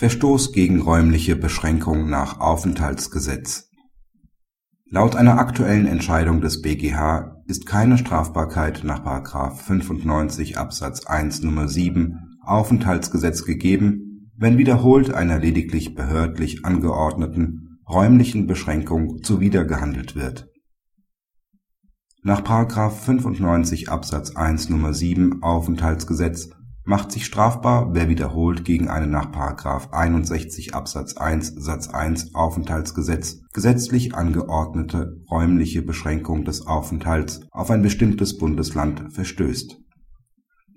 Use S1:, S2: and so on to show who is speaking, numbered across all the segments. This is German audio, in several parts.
S1: Verstoß gegen räumliche Beschränkung nach Aufenthaltsgesetz Laut einer aktuellen Entscheidung des BgH ist keine Strafbarkeit nach § 95 Absatz 1 Nr. 7 Aufenthaltsgesetz gegeben, wenn wiederholt einer lediglich behördlich angeordneten räumlichen Beschränkung zuwidergehandelt wird. Nach § 95 Absatz 1 Nr. 7 Aufenthaltsgesetz macht sich strafbar, wer wiederholt gegen eine nach § 61 Absatz 1 Satz 1 Aufenthaltsgesetz gesetzlich angeordnete räumliche Beschränkung des Aufenthalts auf ein bestimmtes Bundesland verstößt.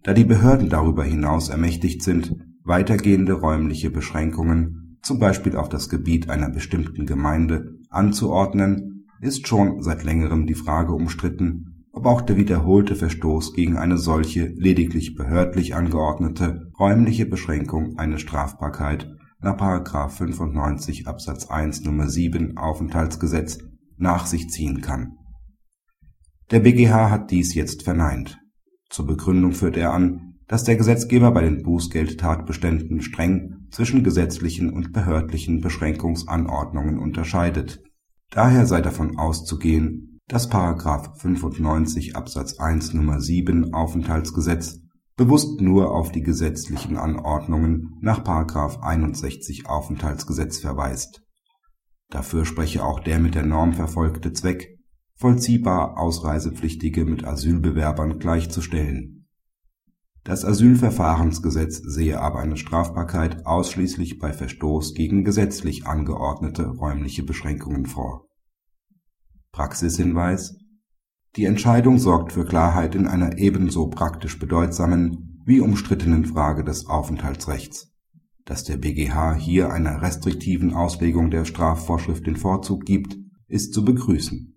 S1: Da die Behörden darüber hinaus ermächtigt sind, weitergehende räumliche Beschränkungen, zum Beispiel auf das Gebiet einer bestimmten Gemeinde, anzuordnen, ist schon seit längerem die Frage umstritten ob auch der wiederholte Verstoß gegen eine solche lediglich behördlich angeordnete räumliche Beschränkung eine Strafbarkeit nach § 95 Absatz 1 Nr. 7 Aufenthaltsgesetz nach sich ziehen kann. Der BgH hat dies jetzt verneint. Zur Begründung führt er an, dass der Gesetzgeber bei den Bußgeldtatbeständen streng zwischen gesetzlichen und behördlichen Beschränkungsanordnungen unterscheidet. Daher sei davon auszugehen dass § 95 Absatz 1 Nr. 7 Aufenthaltsgesetz bewusst nur auf die gesetzlichen Anordnungen nach § 61 Aufenthaltsgesetz verweist. Dafür spreche auch der mit der Norm verfolgte Zweck, vollziehbar Ausreisepflichtige mit Asylbewerbern gleichzustellen. Das Asylverfahrensgesetz sehe aber eine Strafbarkeit ausschließlich bei Verstoß gegen gesetzlich angeordnete räumliche Beschränkungen vor Praxishinweis Die Entscheidung sorgt für Klarheit in einer ebenso praktisch bedeutsamen wie umstrittenen Frage des Aufenthaltsrechts. Dass der BgH hier einer restriktiven Auslegung der Strafvorschrift den Vorzug gibt, ist zu begrüßen